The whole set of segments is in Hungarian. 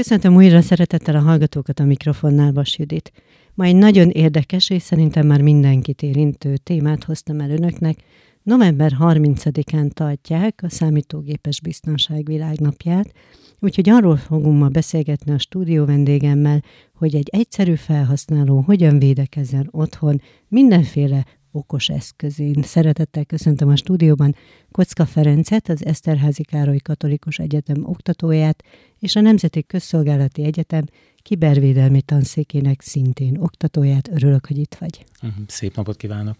Köszöntöm újra szeretettel a hallgatókat a mikrofonnál, Vas Judit. Ma egy nagyon érdekes és szerintem már mindenkit érintő témát hoztam el önöknek. November 30-án tartják a számítógépes biztonság világnapját, úgyhogy arról fogunk ma beszélgetni a stúdió vendégemmel, hogy egy egyszerű felhasználó hogyan védekezzen otthon mindenféle okos eszközén. Szeretettel köszöntöm a stúdióban Kocka Ferencet, az Eszterházi Károly Katolikus Egyetem oktatóját, és a Nemzeti Közszolgálati Egyetem kibervédelmi tanszékének szintén oktatóját. Örülök, hogy itt vagy. Mhm, szép napot kívánok!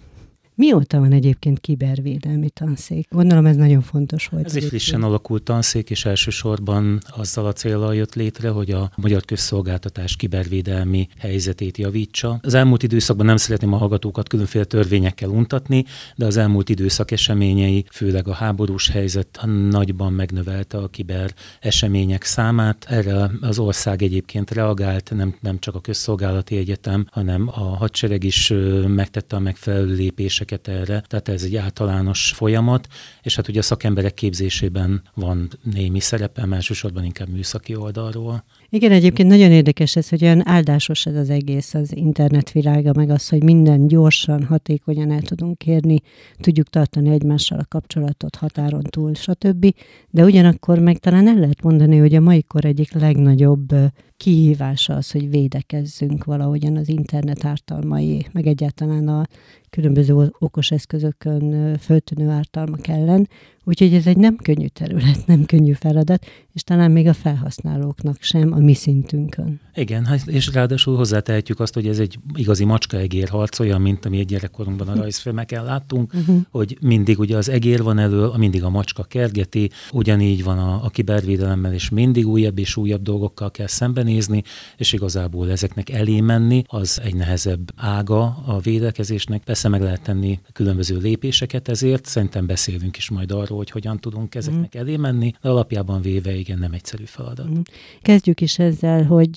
Mióta van egyébként kibervédelmi tanszék? Gondolom ez nagyon fontos volt. Ez egy frissen alakult tanszék, és elsősorban azzal a célral jött létre, hogy a magyar közszolgáltatás kibervédelmi helyzetét javítsa. Az elmúlt időszakban nem szeretném a hallgatókat különféle törvényekkel untatni, de az elmúlt időszak eseményei, főleg a háborús helyzet nagyban megnövelte a kiber események számát. Erre az ország egyébként reagált, nem, nem csak a közszolgálati egyetem, hanem a hadsereg is megtette a megfelelő lépéseket képzéseket erre, tehát ez egy általános folyamat, és hát ugye a szakemberek képzésében van némi szerepem, elsősorban inkább műszaki oldalról. Igen, egyébként nagyon érdekes ez, hogy olyan áldásos ez az egész, az internetvilága, meg az, hogy minden gyorsan, hatékonyan el tudunk kérni, tudjuk tartani egymással a kapcsolatot határon túl, stb. De ugyanakkor meg talán el lehet mondani, hogy a mai kor egyik legnagyobb kihívása az, hogy védekezzünk valahogyan az internet ártalmai, meg egyáltalán a különböző okos eszközökön föltűnő ártalmak ellen. Úgyhogy ez egy nem könnyű terület, nem könnyű feladat, és talán még a felhasználóknak sem a mi szintünkön. Igen, hát és ráadásul hozzátehetjük azt, hogy ez egy igazi macska-egér harc, olyan, mint ami egy gyerekkorunkban a rajzfilmeken láttunk, uh-huh. hogy mindig ugye az egér van elő, mindig a macska kergeti, ugyanígy van a, a kibervédelemmel, és mindig újabb és újabb dolgokkal kell szembenézni, és igazából ezeknek elé menni, az egy nehezebb ága a védekezésnek. Persze meg lehet tenni különböző lépéseket ezért, szerintem beszélünk is majd arról, hogy hogyan tudunk ezeknek elé menni, de alapjában véve igen, nem egyszerű feladat. Mhm. Kezdjük is ezzel, hogy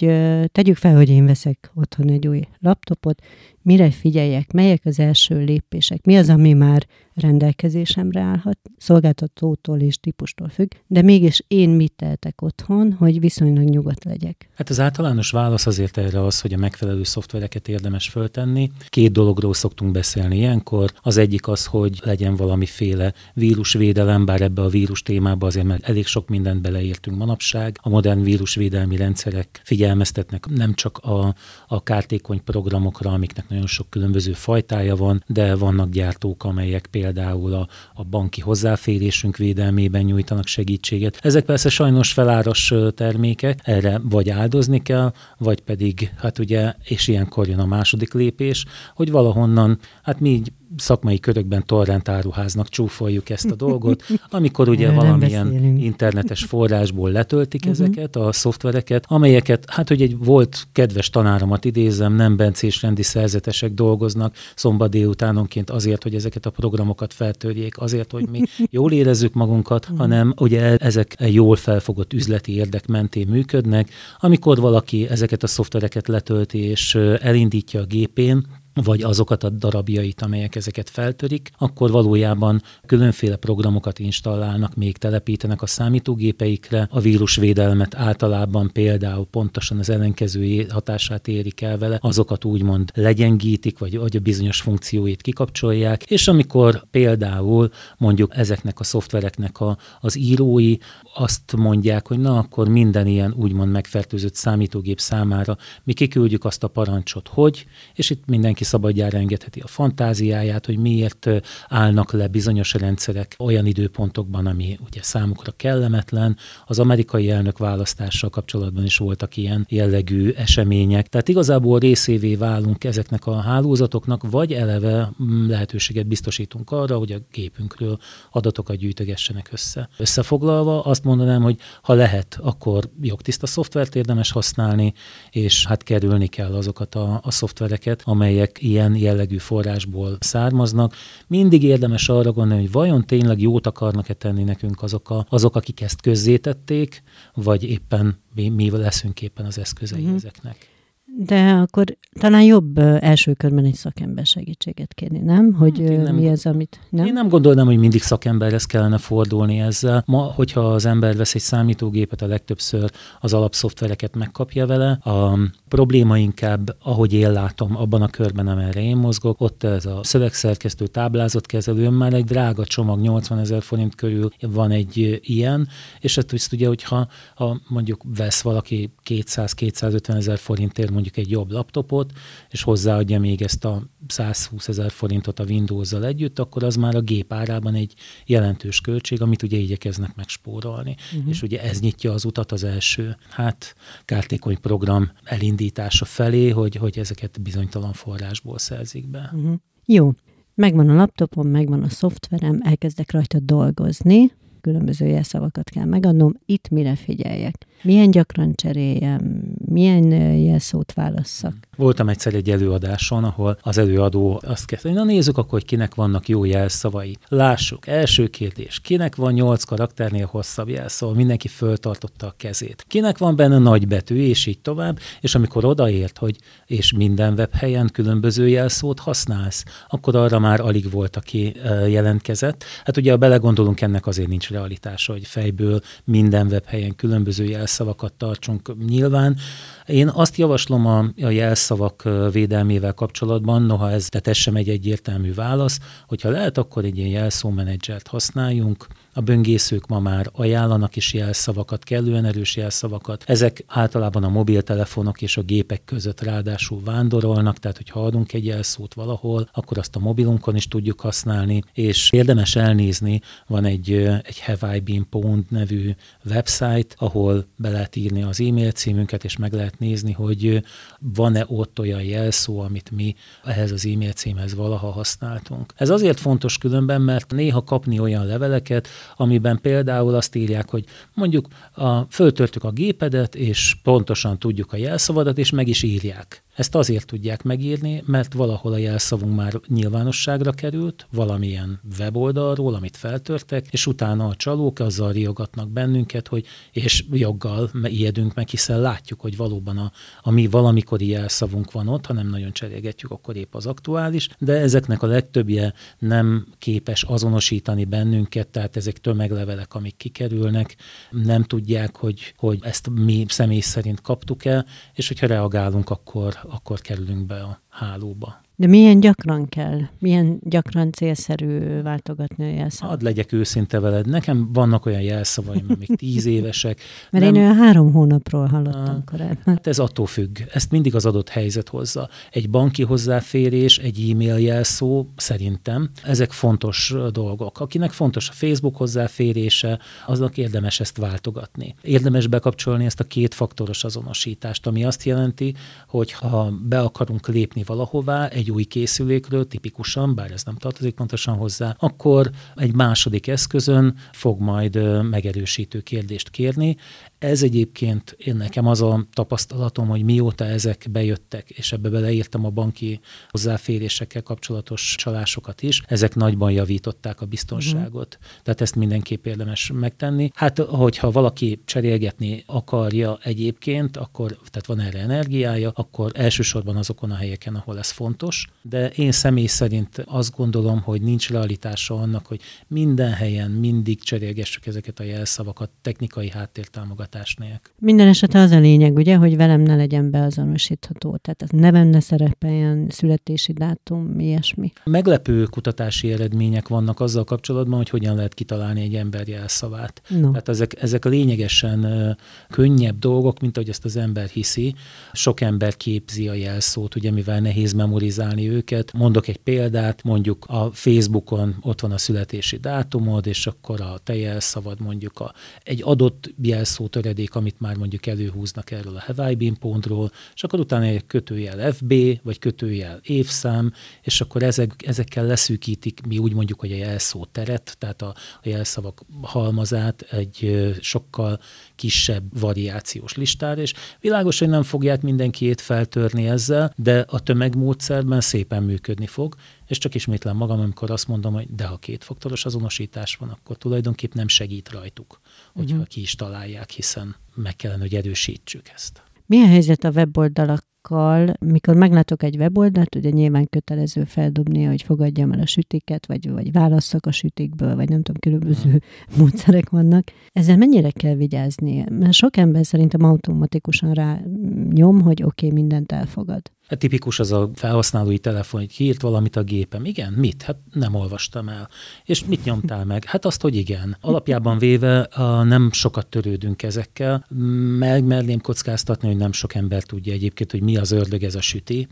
tegyük fel, hogy én veszek otthon egy új laptopot, mire figyeljek, melyek az első lépések, mi az, ami már rendelkezésemre állhat, szolgáltatótól és típustól függ, de mégis én mit tehetek otthon, hogy viszonylag nyugodt legyek? Hát az általános válasz azért erre az, hogy a megfelelő szoftvereket érdemes föltenni. Két dologról szoktunk beszélni ilyenkor. Az egyik az, hogy legyen valamiféle vírusvédelem, bár ebbe a vírus témába azért mert elég sok mindent beleértünk manapság. A modern vírusvédelmi rendszerek figyelmeztetnek nem csak a, a kártékony programokra, amiknek nagyon sok különböző fajtája van, de vannak gyártók, amelyek például a, a banki hozzáférésünk védelmében nyújtanak segítséget. Ezek persze sajnos feláras termékek, erre vagy áldozni kell, vagy pedig, hát ugye, és ilyenkor jön a második lépés, hogy valahonnan, hát mi így szakmai körökben torrent áruháznak csúfoljuk ezt a dolgot, amikor ugye Erre valamilyen internetes forrásból letöltik uh-huh. ezeket a szoftvereket, amelyeket, hát hogy egy volt kedves tanáromat idézem, nem bencés rendi szerzetesek dolgoznak szombat délutánonként azért, hogy ezeket a programokat feltörjék, azért, hogy mi jól érezzük magunkat, uh-huh. hanem ugye ezek jól felfogott üzleti érdek mentén működnek. Amikor valaki ezeket a szoftvereket letölti és elindítja a gépén, vagy azokat a darabjait, amelyek ezeket feltörik, akkor valójában különféle programokat installálnak, még telepítenek a számítógépeikre. A vírusvédelmet általában például pontosan az ellenkező hatását érik el vele, azokat úgymond legyengítik, vagy, vagy a bizonyos funkcióit kikapcsolják, és amikor például mondjuk ezeknek a szoftvereknek a, az írói azt mondják, hogy na akkor minden ilyen úgymond megfertőzött számítógép számára mi kiküldjük azt a parancsot, hogy, és itt mindenki mindenki szabadjára engedheti a fantáziáját, hogy miért állnak le bizonyos rendszerek olyan időpontokban, ami ugye számukra kellemetlen. Az amerikai elnök választással kapcsolatban is voltak ilyen jellegű események. Tehát igazából részévé válunk ezeknek a hálózatoknak, vagy eleve mm, lehetőséget biztosítunk arra, hogy a gépünkről adatokat gyűjtögessenek össze. Összefoglalva azt mondanám, hogy ha lehet, akkor jogtiszta szoftvert érdemes használni, és hát kerülni kell azokat a, a szoftvereket, amelyek ezek ilyen jellegű forrásból származnak. Mindig érdemes arra gondolni, hogy vajon tényleg jót akarnak-e tenni nekünk azok, a, azok akik ezt közzétették, vagy éppen mi, mi leszünk éppen az eszközei uh-huh. ezeknek. De akkor talán jobb első körben egy szakember segítséget kérni, nem? Hogy hát nem, mi ez, amit... Nem? Én nem gondolnám, hogy mindig szakemberhez kellene fordulni ezzel. Ma, hogyha az ember vesz egy számítógépet, a legtöbbször az alapszoftvereket megkapja vele. A probléma inkább, ahogy én látom, abban a körben, amerre én mozgok, ott ez a szövegszerkesztő táblázatkezelő, már egy drága csomag, 80 ezer forint körül van egy ilyen, és ezt ugye, hogyha ha mondjuk vesz valaki 200-250 ezer forintért mondjuk egy jobb laptopot, és hozzáadja még ezt a 120 ezer forintot a Windows-zal együtt, akkor az már a gép árában egy jelentős költség, amit ugye igyekeznek megspórolni. Uh-huh. És ugye ez nyitja az utat az első, hát kártékony program elindítása felé, hogy, hogy ezeket bizonytalan forrásból szerzik be. Uh-huh. Jó, megvan a laptopom, megvan a szoftverem, elkezdek rajta dolgozni, különböző jelszavakat kell megadnom, itt mire figyeljek milyen gyakran cseréljem, milyen jelszót válasszak. Voltam egyszer egy előadáson, ahol az előadó azt kezdte, hogy na nézzük akkor, hogy kinek vannak jó jelszavai. Lássuk, első kérdés, kinek van nyolc karakternél hosszabb jelszó, mindenki föltartotta a kezét. Kinek van benne nagy betű, és így tovább, és amikor odaért, hogy és minden webhelyen különböző jelszót használsz, akkor arra már alig volt, aki jelentkezett. Hát ugye, ha belegondolunk, ennek azért nincs realitása, hogy fejből minden webhelyen különböző jelszavakat tartsunk nyilván. Én azt javaslom a, a jelszavak védelmével kapcsolatban, noha ez, tehát ez sem egy egyértelmű válasz, hogyha lehet, akkor egy ilyen jelszómenedzsert használjunk, a böngészők ma már ajánlanak is jelszavakat, kellően erős jelszavakat. Ezek általában a mobiltelefonok és a gépek között ráadásul vándorolnak, tehát hogyha adunk egy jelszót valahol, akkor azt a mobilunkon is tudjuk használni, és érdemes elnézni, van egy, egy Have I Been Pwned nevű website, ahol be lehet írni az e-mail címünket, és meg lehet nézni, hogy van-e ott olyan jelszó, amit mi ehhez az e-mail címhez valaha használtunk. Ez azért fontos különben, mert néha kapni olyan leveleket, amiben például azt írják, hogy mondjuk a, föltörtük a gépedet, és pontosan tudjuk a jelszavadat, és meg is írják. Ezt azért tudják megírni, mert valahol a jelszavunk már nyilvánosságra került, valamilyen weboldalról, amit feltörtek, és utána a csalók azzal riogatnak bennünket, hogy és joggal ijedünk meg, hiszen látjuk, hogy valóban a, a mi valamikori jelszavunk van ott, ha nem nagyon cserélgetjük, akkor épp az aktuális, de ezeknek a legtöbbje nem képes azonosítani bennünket, tehát ezek tömeglevelek, amik kikerülnek, nem tudják, hogy, hogy ezt mi személy szerint kaptuk el, és hogyha reagálunk, akkor akkor kerülünk be a hálóba. De milyen gyakran kell? Milyen gyakran célszerű váltogatni a jelszavat? Hadd legyek őszinte veled. Nekem vannak olyan jelszavaim, amik tíz évesek. Mert nem... én olyan három hónapról hallottam ah, korábban. Hát ez attól függ. Ezt mindig az adott helyzet hozza. Egy banki hozzáférés, egy e-mail jelszó, szerintem ezek fontos dolgok. Akinek fontos a Facebook hozzáférése, aznak érdemes ezt váltogatni. Érdemes bekapcsolni ezt a kétfaktoros azonosítást, ami azt jelenti, hogy ha be akarunk lépni valahová, egy új készülékről, tipikusan, bár ez nem tartozik pontosan hozzá, akkor egy második eszközön fog majd megerősítő kérdést kérni. Ez egyébként én nekem az a tapasztalatom, hogy mióta ezek bejöttek, és ebbe beleírtam a banki hozzáférésekkel kapcsolatos csalásokat is, ezek nagyban javították a biztonságot. Uh-huh. Tehát ezt mindenképp érdemes megtenni. Hát, hogyha valaki cserélgetni akarja egyébként, akkor, tehát van erre energiája, akkor elsősorban azokon a helyeken, ahol ez fontos. De én személy szerint azt gondolom, hogy nincs realitása annak, hogy minden helyen mindig cserélgessük ezeket a jelszavakat technikai háttértámogatást hatás nélkül. Minden esetre az a lényeg, ugye, hogy velem ne legyen beazonosítható. Tehát az nevem ne szerepeljen, születési dátum, ilyesmi. Meglepő kutatási eredmények vannak azzal kapcsolatban, hogy hogyan lehet kitalálni egy ember jelszavát. No. Tehát ezek, ezek lényegesen könnyebb dolgok, mint ahogy ezt az ember hiszi. Sok ember képzi a jelszót, ugye, mivel nehéz memorizálni őket. Mondok egy példát, mondjuk a Facebookon ott van a születési dátumod, és akkor a te jelszavad mondjuk a, egy adott jelszót töredék, amit már mondjuk előhúznak erről a Have I Been pontról, és akkor utána egy kötőjel FB, vagy kötőjel évszám, és akkor ezek, ezekkel leszűkítik, mi úgy mondjuk, hogy a jelszó teret, tehát a, a jelszavak halmazát egy sokkal kisebb variációs listára, és világos, hogy nem fogják mindenkiét feltörni ezzel, de a tömegmódszerben szépen működni fog, és csak ismétlem magam, amikor azt mondom, hogy de ha kétfaktoros azonosítás van, akkor tulajdonképp nem segít rajtuk, hogyha uh-huh. ki is találják, hiszen meg kellene, hogy erősítsük ezt. Milyen helyzet a weboldalak oldalakkal, mikor meglátok egy weboldalt, ugye nyilván kötelező feldobni, hogy fogadjam el a sütiket, vagy, vagy válasszak a sütikből, vagy nem tudom, különböző hmm. módszerek vannak. Ezzel mennyire kell vigyázni? Mert sok ember szerintem automatikusan rá nyom, hogy oké, okay, mindent elfogad. Hát tipikus az a felhasználói telefon, hogy kiírt valamit a gépem. Igen, mit? Hát nem olvastam el. És mit nyomtál meg? Hát azt, hogy igen. Alapjában véve a, nem sokat törődünk ezekkel. Meg merném kockáztatni, hogy nem sok ember tudja egyébként, hogy mi az ördög ez a süti.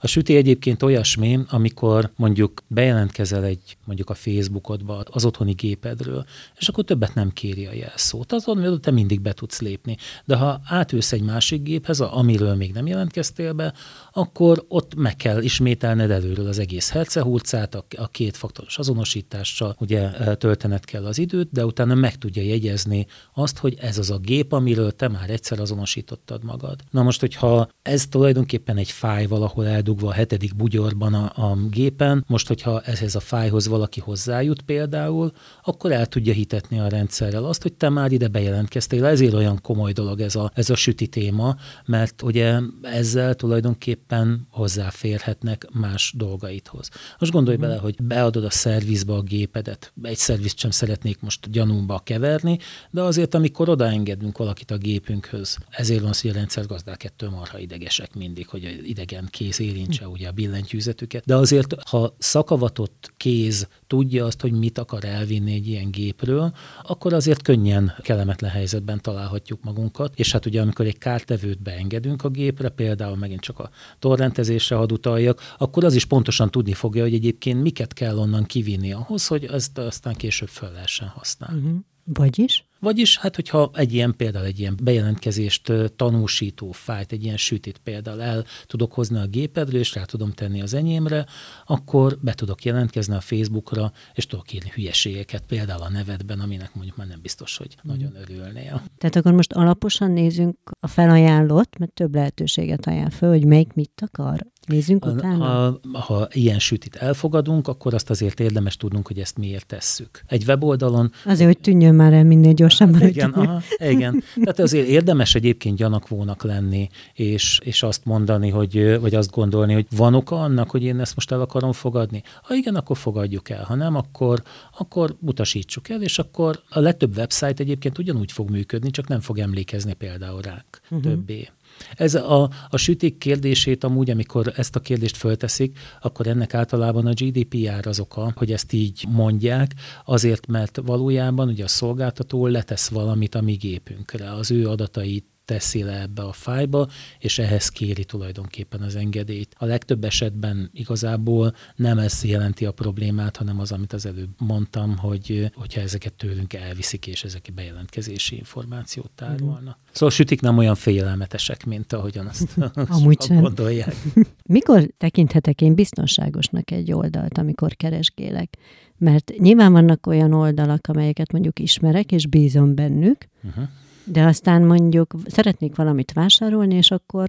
A süti egyébként olyasmi, amikor mondjuk bejelentkezel egy mondjuk a Facebookodba az otthoni gépedről, és akkor többet nem kéri a jelszót. Azon te mindig be tudsz lépni. De ha átülsz egy másik géphez, amiről még nem jelentkeztél be, akkor ott meg kell ismételned előről az egész hercehurcát, a, a kétfaktoros azonosítással, ugye töltened kell az időt, de utána meg tudja jegyezni azt, hogy ez az a gép, amiről te már egyszer azonosítottad magad. Na most, hogyha ez tulajdonképpen egy fáj valahol eldugva a hetedik bugyorban a, a gépen, most, hogyha ehhez a fájhoz valaki hozzájut például, akkor el tudja hitetni a rendszerrel azt, hogy te már ide bejelentkeztél. Ezért olyan komoly dolog ez a, ez a süti téma, mert ugye ezzel tulajdonképpen hozzáférhetnek más dolgaithoz. Most gondolj hmm. bele, hogy beadod a szervizbe a gépedet. Egy szervizt sem szeretnék most gyanúmba keverni, de azért, amikor odaengedünk valakit a gépünkhöz, ezért van az, hogy a rendszergazdák ettől marha idegesek mindig, hogy idegen kéz érintse ugye a billentyűzetüket. De azért, ha szakavatott kéz tudja azt, hogy mit akar elvinni egy ilyen gépről, akkor azért könnyen kellemetlen helyzetben találhatjuk magunkat. És hát ugye amikor egy kártevőt beengedünk a gépre, például megint csak a torrentezésre hadd utaljak, akkor az is pontosan tudni fogja, hogy egyébként miket kell onnan kivinni ahhoz, hogy ezt aztán később fel lehessen használni. Uh-huh. Vagyis? Vagyis, hát hogyha egy ilyen például, egy ilyen bejelentkezést tanúsító fájt, egy ilyen sütit például el tudok hozni a gépedről, és rá tudom tenni az enyémre, akkor be tudok jelentkezni a Facebookra, és tudok írni hülyeségeket, például a nevedben, aminek mondjuk már nem biztos, hogy mm. nagyon örülnél. Tehát akkor most alaposan nézzünk a felajánlott, mert több lehetőséget ajánl föl, hogy melyik mit akar. Nézzünk utána. Ha, ha ilyen sütit elfogadunk, akkor azt azért érdemes tudnunk, hogy ezt miért tesszük. Egy weboldalon... Azért, hogy tűnjön már el minél gyorsabban. Hát igen, aha, igen. Tehát azért érdemes egyébként gyanakvónak lenni, és, és azt mondani, hogy, vagy azt gondolni, hogy van oka annak, hogy én ezt most el akarom fogadni. Ha igen, akkor fogadjuk el. Ha nem, akkor, akkor utasítsuk el, és akkor a legtöbb website egyébként ugyanúgy fog működni, csak nem fog emlékezni például ránk uh-huh. többé. Ez a, a sütik kérdését amúgy, amikor ezt a kérdést fölteszik, akkor ennek általában a GDPR az oka, hogy ezt így mondják, azért, mert valójában ugye a szolgáltató letesz valamit a mi gépünkre, az ő adatait teszi le ebbe a fájba, és ehhez kéri tulajdonképpen az engedélyt. A legtöbb esetben igazából nem ez jelenti a problémát, hanem az, amit az előbb mondtam, hogy hogyha ezeket tőlünk elviszik, és ezek bejelentkezési információt tárolnak. Mm. Szóval sütik nem olyan félelmetesek, mint ahogyan azt, Amúgy sem. gondolják. Mikor tekinthetek én biztonságosnak egy oldalt, amikor keresgélek? Mert nyilván vannak olyan oldalak, amelyeket mondjuk ismerek, és bízom bennük, uh-huh de aztán mondjuk szeretnék valamit vásárolni, és akkor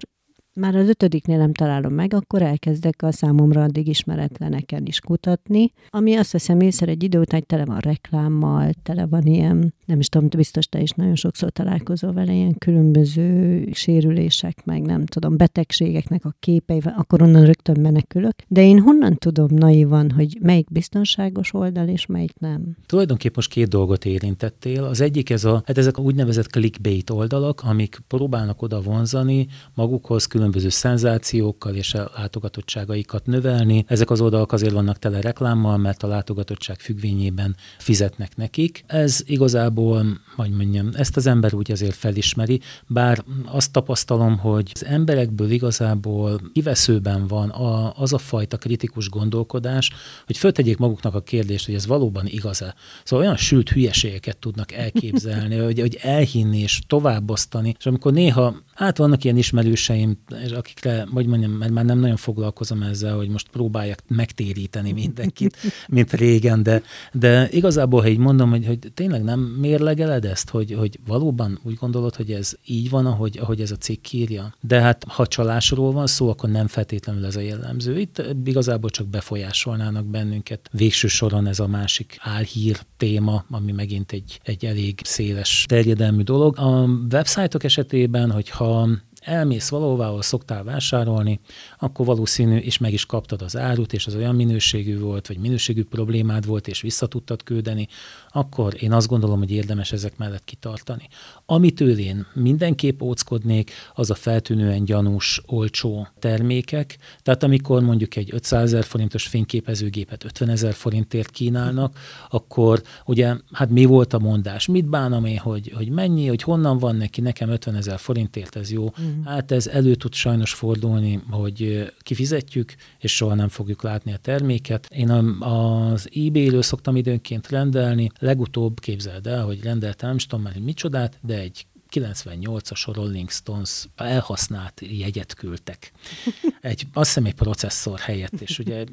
már az ötödiknél nem találom meg, akkor elkezdek a számomra addig ismeretleneken is kutatni, ami azt veszem észre egy idő után, tele van reklámmal, tele van ilyen, nem is tudom, biztos te is nagyon sokszor találkozol vele, ilyen különböző sérülések, meg nem tudom, betegségeknek a képei, akkor onnan rögtön menekülök. De én honnan tudom naivan, hogy melyik biztonságos oldal, és melyik nem? Tulajdonképpen most két dolgot érintettél. Az egyik ez a, hát ezek a úgynevezett clickbait oldalak, amik próbálnak oda vonzani magukhoz külön különböző szenzációkkal és a látogatottságaikat növelni. Ezek az oldalak azért vannak tele reklámmal, mert a látogatottság függvényében fizetnek nekik. Ez igazából, hogy mondjam, ezt az ember úgy azért felismeri, bár azt tapasztalom, hogy az emberekből igazából kiveszőben van a, az a fajta kritikus gondolkodás, hogy föltegyék maguknak a kérdést, hogy ez valóban igaz-e. Szóval olyan sült hülyeségeket tudnak elképzelni, hogy, hogy elhinni és továbbosztani, és amikor néha, hát vannak ilyen ismerőseim, és akikre, hogy mondjam, mert már nem nagyon foglalkozom ezzel, hogy most próbáljak megtéríteni mindenkit, mint régen, de, de igazából, ha így mondom, hogy, hogy tényleg nem mérlegeled ezt, hogy, hogy valóban úgy gondolod, hogy ez így van, ahogy, ahogy ez a cikk írja. De hát ha csalásról van szó, akkor nem feltétlenül ez a jellemző. Itt igazából csak befolyásolnának bennünket. Végső soron ez a másik álhír téma, ami megint egy, egy elég széles terjedelmű dolog. A websájtok esetében, hogyha elmész valahová, ahol szoktál vásárolni, akkor valószínű, és meg is kaptad az árut, és az olyan minőségű volt, vagy minőségű problémád volt, és vissza tudtad küldeni, akkor én azt gondolom, hogy érdemes ezek mellett kitartani. Amitől én mindenképp óckodnék, az a feltűnően gyanús, olcsó termékek. Tehát amikor mondjuk egy 500 ezer forintos fényképezőgépet 50 ezer forintért kínálnak, akkor ugye, hát mi volt a mondás? Mit bánom én, hogy, hogy mennyi, hogy honnan van neki, nekem 50 ezer forintért ez jó. Uh-huh. Hát ez elő tud sajnos fordulni, hogy kifizetjük, és soha nem fogjuk látni a terméket. Én az eBay-ről szoktam időnként rendelni, legutóbb képzeld el, hogy rendeltem, nem tudom már, hogy micsodát, de egy 98-as Rolling Stones elhasznált jegyet küldtek. Egy, azt hiszem egy processzor helyett, és ugye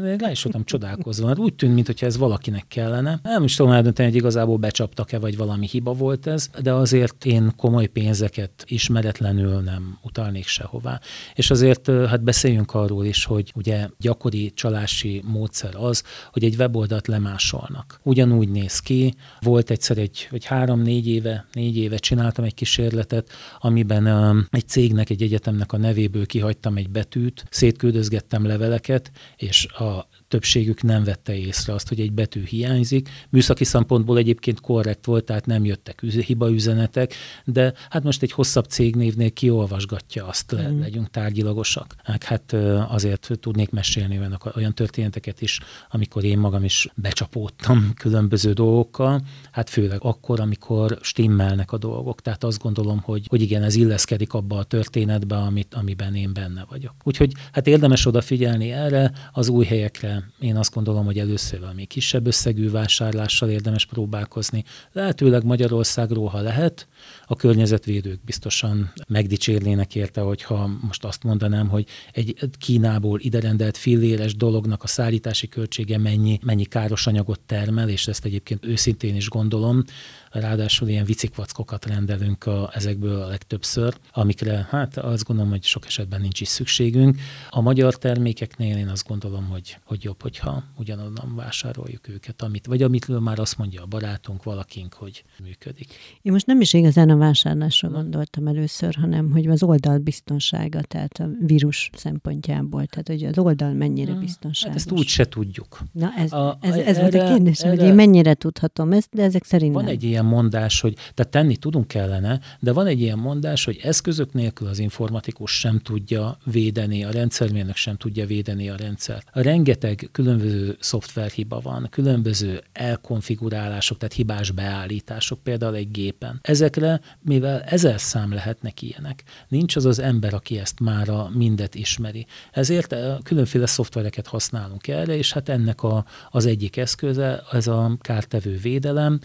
még le is voltam csodálkozva, mert úgy tűnt, mintha ez valakinek kellene. Nem is tudom eldönteni, hogy igazából becsaptak-e, vagy valami hiba volt ez, de azért én komoly pénzeket ismeretlenül nem utalnék sehová. És azért hát beszéljünk arról is, hogy ugye gyakori csalási módszer az, hogy egy weboldalt lemásolnak. Ugyanúgy néz ki, volt egyszer egy, vagy három-négy éve, négy éve csinált csináltam egy kísérletet, amiben um, egy cégnek, egy egyetemnek a nevéből kihagytam egy betűt, szétküldözgettem leveleket, és a többségük nem vette észre azt, hogy egy betű hiányzik. Műszaki szempontból egyébként korrekt volt, tehát nem jöttek hibaüzenetek, de hát most egy hosszabb cégnévnél kiolvasgatja azt, mm. legyünk tárgyilagosak. Hát, hát azért tudnék mesélni olyan, olyan történeteket is, amikor én magam is becsapódtam különböző dolgokkal, hát főleg akkor, amikor stimmelnek a dolgok. Tehát azt gondolom, hogy, hogy igen, ez illeszkedik abba a történetbe, amit, amiben én benne vagyok. Úgyhogy hát érdemes odafigyelni erre, az új helyekre én azt gondolom, hogy először valami kisebb összegű vásárlással érdemes próbálkozni. Lehetőleg Magyarországról, ha lehet, a környezetvédők biztosan megdicsérlének érte, hogyha most azt mondanám, hogy egy Kínából iderendelt filléres dolognak a szállítási költsége mennyi, mennyi káros anyagot termel, és ezt egyébként őszintén is gondolom, ráadásul ilyen vicikvackokat rendelünk a, ezekből a legtöbbször, amikre hát azt gondolom, hogy sok esetben nincs is szükségünk. A magyar termékeknél én azt gondolom, hogy, hogy jobb, hogyha ugyanonnan vásároljuk őket, amit, vagy amitől már azt mondja a barátunk, valakink, hogy működik. Én most nem is igazán a vásárlásra gondoltam először, hanem hogy az oldal biztonsága, tehát a vírus szempontjából, tehát hogy az oldal mennyire biztonságos. Hát ezt úgy se tudjuk. Na ez, a, ez, ez erre, volt a kérdés, erre, hogy én mennyire tudhatom ezt, de ezek szerint Van nem. egy ilyen mondás, hogy tehát tenni tudunk kellene, de van egy ilyen mondás, hogy eszközök nélkül az informatikus sem tudja védeni, a rendszermérnök sem tudja védeni a rendszert. A rengeteg különböző szoftverhiba van, különböző elkonfigurálások, tehát hibás beállítások például egy gépen. Ezekre mivel ezer szám lehetnek ilyenek. Nincs az az ember, aki ezt már a mindet ismeri. Ezért eh, különféle szoftvereket használunk erre, és hát ennek a, az egyik eszköze, ez a kártevő védelem,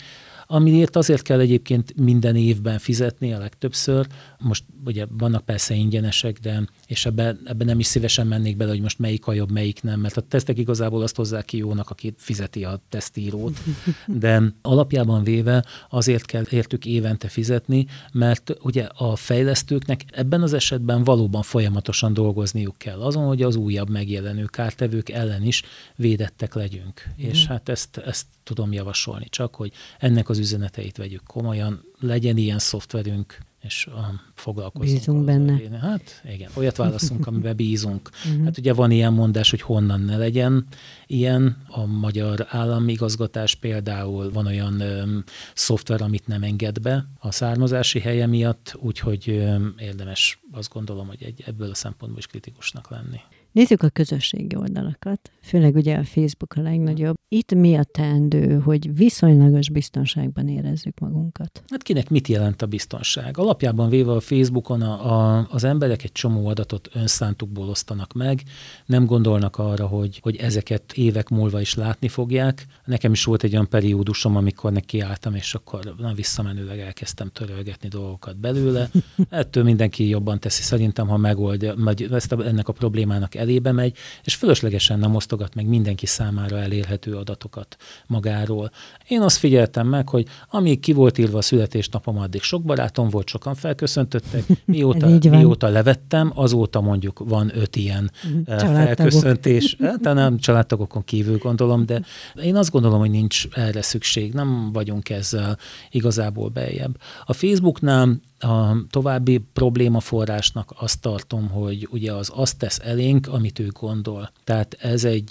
amiért azért kell egyébként minden évben fizetni a legtöbbször. Most ugye vannak persze ingyenesek, de és ebben ebbe nem is szívesen mennék bele, hogy most melyik a jobb, melyik nem, mert a tesztek igazából azt hozzák ki jónak, aki fizeti a tesztírót. De alapjában véve azért kell értük évente fizetni, mert ugye a fejlesztőknek ebben az esetben valóban folyamatosan dolgozniuk kell azon, hogy az újabb megjelenő kártevők ellen is védettek legyünk. Mm. És hát ezt, ezt tudom javasolni csak, hogy ennek az üzeneteit vegyük komolyan, legyen ilyen szoftverünk, és a foglalkozunk. Bízunk benne. Én, hát igen, olyat válaszunk, amiben bízunk. Uh-huh. Hát ugye van ilyen mondás, hogy honnan ne legyen ilyen. A magyar állami igazgatás például van olyan öm, szoftver, amit nem enged be a származási helye miatt, úgyhogy öm, érdemes azt gondolom, hogy egy, ebből a szempontból is kritikusnak lenni. Nézzük a közösségi oldalakat, főleg ugye a Facebook a legnagyobb. Itt mi a teendő, hogy viszonylagos biztonságban érezzük magunkat? Hát kinek mit jelent a biztonság? Alapjában véve a Facebookon a, a, az emberek egy csomó adatot önszántukból osztanak meg, nem gondolnak arra, hogy, hogy ezeket évek múlva is látni fogják. Nekem is volt egy olyan periódusom, amikor nekiálltam, és akkor na, visszamenőleg elkezdtem törölgetni dolgokat belőle. Ettől mindenki jobban teszi szerintem, ha megoldja, ezt a, ennek a problémának elébe megy, és fölöslegesen nem osztogat meg mindenki számára elérhető adatokat magáról. Én azt figyeltem meg, hogy amíg ki volt írva a születésnapom, addig sok barátom volt, sokan felköszöntöttek. Mióta, mióta levettem, azóta mondjuk van öt ilyen mhm. eh, felköszöntés. Hát, nem családtagokon kívül gondolom, de én azt gondolom, hogy nincs erre szükség. Nem vagyunk ezzel igazából beljebb. A Facebooknál a további problémaforrásnak azt tartom, hogy ugye az azt tesz elénk, amit ő gondol. Tehát ez egy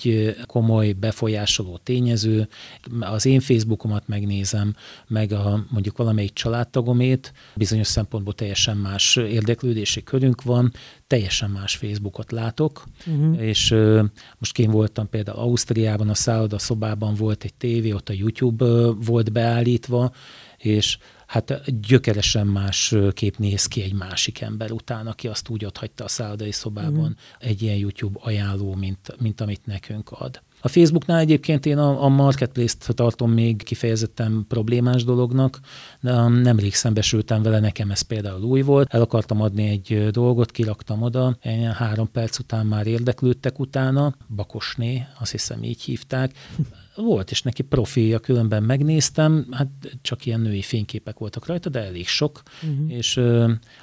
komoly befolyásoló tényező. Az én Facebookomat megnézem, meg a, mondjuk valamelyik családtagomét, bizonyos szempontból teljesen más érdeklődési körünk van, teljesen más Facebookot látok, uh-huh. és most én voltam például Ausztriában, a szálloda szobában volt egy tévé, ott a YouTube volt beállítva, és hát gyökeresen más kép néz ki egy másik ember után, aki azt úgy ott hagyta a szállodai szobában uh-huh. egy ilyen YouTube ajánló, mint, mint amit nekünk ad. A Facebooknál egyébként én a, a marketplace-t tartom még kifejezetten problémás dolognak, de um, nemrég szembesültem vele, nekem ez például új volt. El akartam adni egy dolgot, kiraktam oda, én három perc után már érdeklődtek utána, Bakosné, azt hiszem így hívták, volt is neki profilja, különben megnéztem, hát csak ilyen női fényképek voltak rajta, de elég sok, uh-huh. és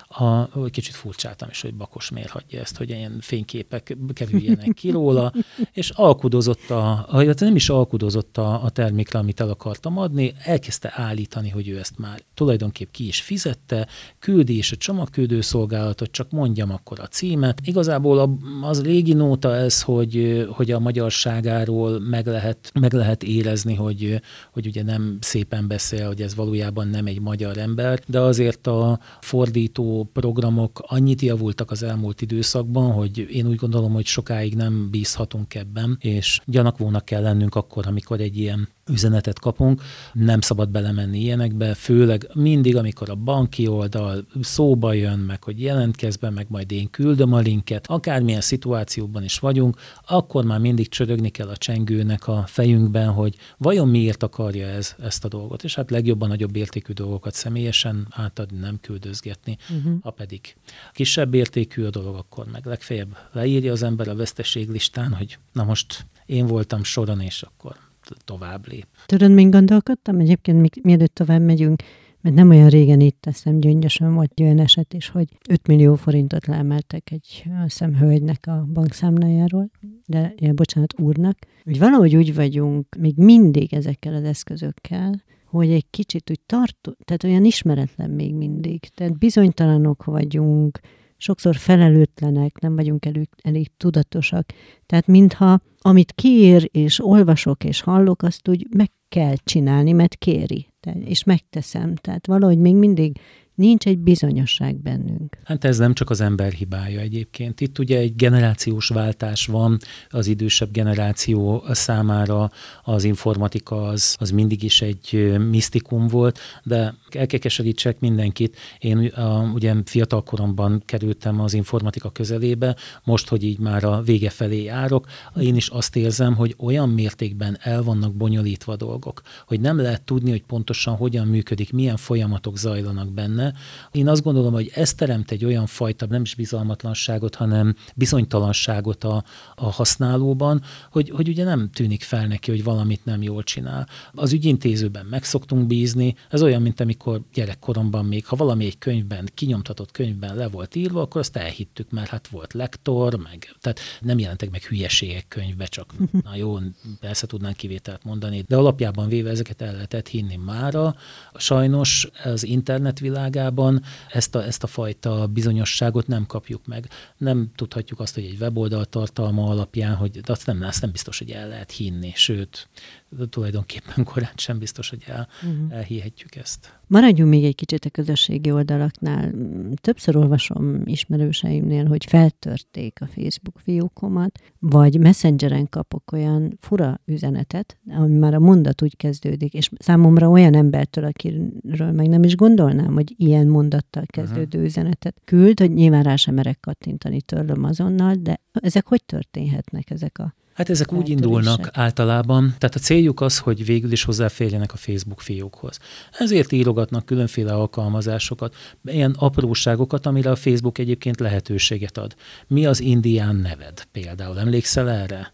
a, kicsit furcsáltam is, hogy Bakos miért hagyja ezt, hogy ilyen fényképek kerüljenek ki róla, és alkudozott a, nem is alkudozott a, a termékre, amit el akartam adni, elkezdte állítani, hogy ő ezt már tulajdonképp ki is fizette, küldi is a csomagküldő szolgálatot, csak mondjam akkor a címet. Igazából az régi nóta ez, hogy, hogy a magyarságáról meg lehet, meg lehet érezni, hogy, hogy ugye nem szépen beszél, hogy ez valójában nem egy magyar ember, de azért a fordító programok annyit javultak az elmúlt időszakban, hogy én úgy gondolom, hogy sokáig nem bízhatunk ebben, és gyanakvónak kell lennünk akkor, amikor egy ilyen üzenetet kapunk, nem szabad belemenni ilyenekbe, főleg mindig, amikor a banki oldal szóba jön, meg hogy jelentkezz be, meg majd én küldöm a linket, akármilyen szituációban is vagyunk, akkor már mindig csörögni kell a csengőnek a fejünkben, hogy vajon miért akarja ez ezt a dolgot, és hát legjobban nagyobb értékű dolgokat személyesen átadni, nem küldözgetni, uh-huh. ha pedig kisebb értékű a dolog, akkor meg legfeljebb leírja az ember a veszteséglistán, hogy na most én voltam soron, és akkor tovább lép. Tudod, még gondolkodtam egyébként, még, mielőtt tovább megyünk, mert nem olyan régen itt teszem gyöngyösen vagy olyan eset is, hogy 5 millió forintot leemeltek egy szemhölgynek a bankszámlájáról, de ja, bocsánat, úrnak, hogy valahogy úgy vagyunk még mindig ezekkel az eszközökkel, hogy egy kicsit úgy tartó, tehát olyan ismeretlen még mindig. Tehát bizonytalanok vagyunk, sokszor felelőtlenek, nem vagyunk elég, elég tudatosak. Tehát mintha amit kiír, és olvasok, és hallok, azt úgy meg kell csinálni, mert kéri, és megteszem. Tehát valahogy még mindig nincs egy bizonyosság bennünk. Hát ez nem csak az ember hibája egyébként. Itt ugye egy generációs váltás van, az idősebb generáció számára az informatika az, az mindig is egy misztikum volt, de el kell keserítsek mindenkit. Én a, ugye fiatal koromban kerültem az informatika közelébe, most, hogy így már a vége felé járok, én is azt érzem, hogy olyan mértékben el vannak bonyolítva dolgok, hogy nem lehet tudni, hogy pontosan hogyan működik, milyen folyamatok zajlanak benne. Én azt gondolom, hogy ez teremt egy olyan fajta, nem is bizalmatlanságot, hanem bizonytalanságot a, a használóban, hogy, hogy ugye nem tűnik fel neki, hogy valamit nem jól csinál. Az ügyintézőben meg szoktunk bízni, ez olyan, mint amikor gyerekkoromban még, ha valami egy könyvben, kinyomtatott könyvben le volt írva, akkor azt elhittük, mert hát volt lektor, meg, tehát nem jelentek meg hülyeségek könyvbe, csak na jó, persze tudnánk kivételt mondani, de alapjában véve ezeket el lehetett hinni mára. Sajnos az internet világában ezt a, ezt a fajta bizonyosságot nem kapjuk meg. Nem tudhatjuk azt, hogy egy weboldal tartalma alapján, hogy de azt nem, azt nem biztos, hogy el lehet hinni, sőt, tulajdonképpen korán sem biztos, hogy el, uh-huh. elhihetjük ezt. Maradjunk még egy kicsit a közösségi oldalaknál. Többször olvasom ismerőseimnél, hogy feltörték a Facebook fiókomat, vagy Messengeren kapok olyan fura üzenetet, ami már a mondat úgy kezdődik, és számomra olyan embertől, akiről meg nem is gondolnám, hogy ilyen mondattal kezdődő uh-huh. üzenetet küld, hogy nyilván rá sem merek kattintani, törlöm azonnal, de ezek hogy történhetnek, ezek a Hát ezek úgy indulnak általában, tehát a céljuk az, hogy végül is hozzáférjenek a Facebook fiókhoz. Ezért írogatnak különféle alkalmazásokat, ilyen apróságokat, amire a Facebook egyébként lehetőséget ad. Mi az indián neved például? Emlékszel erre?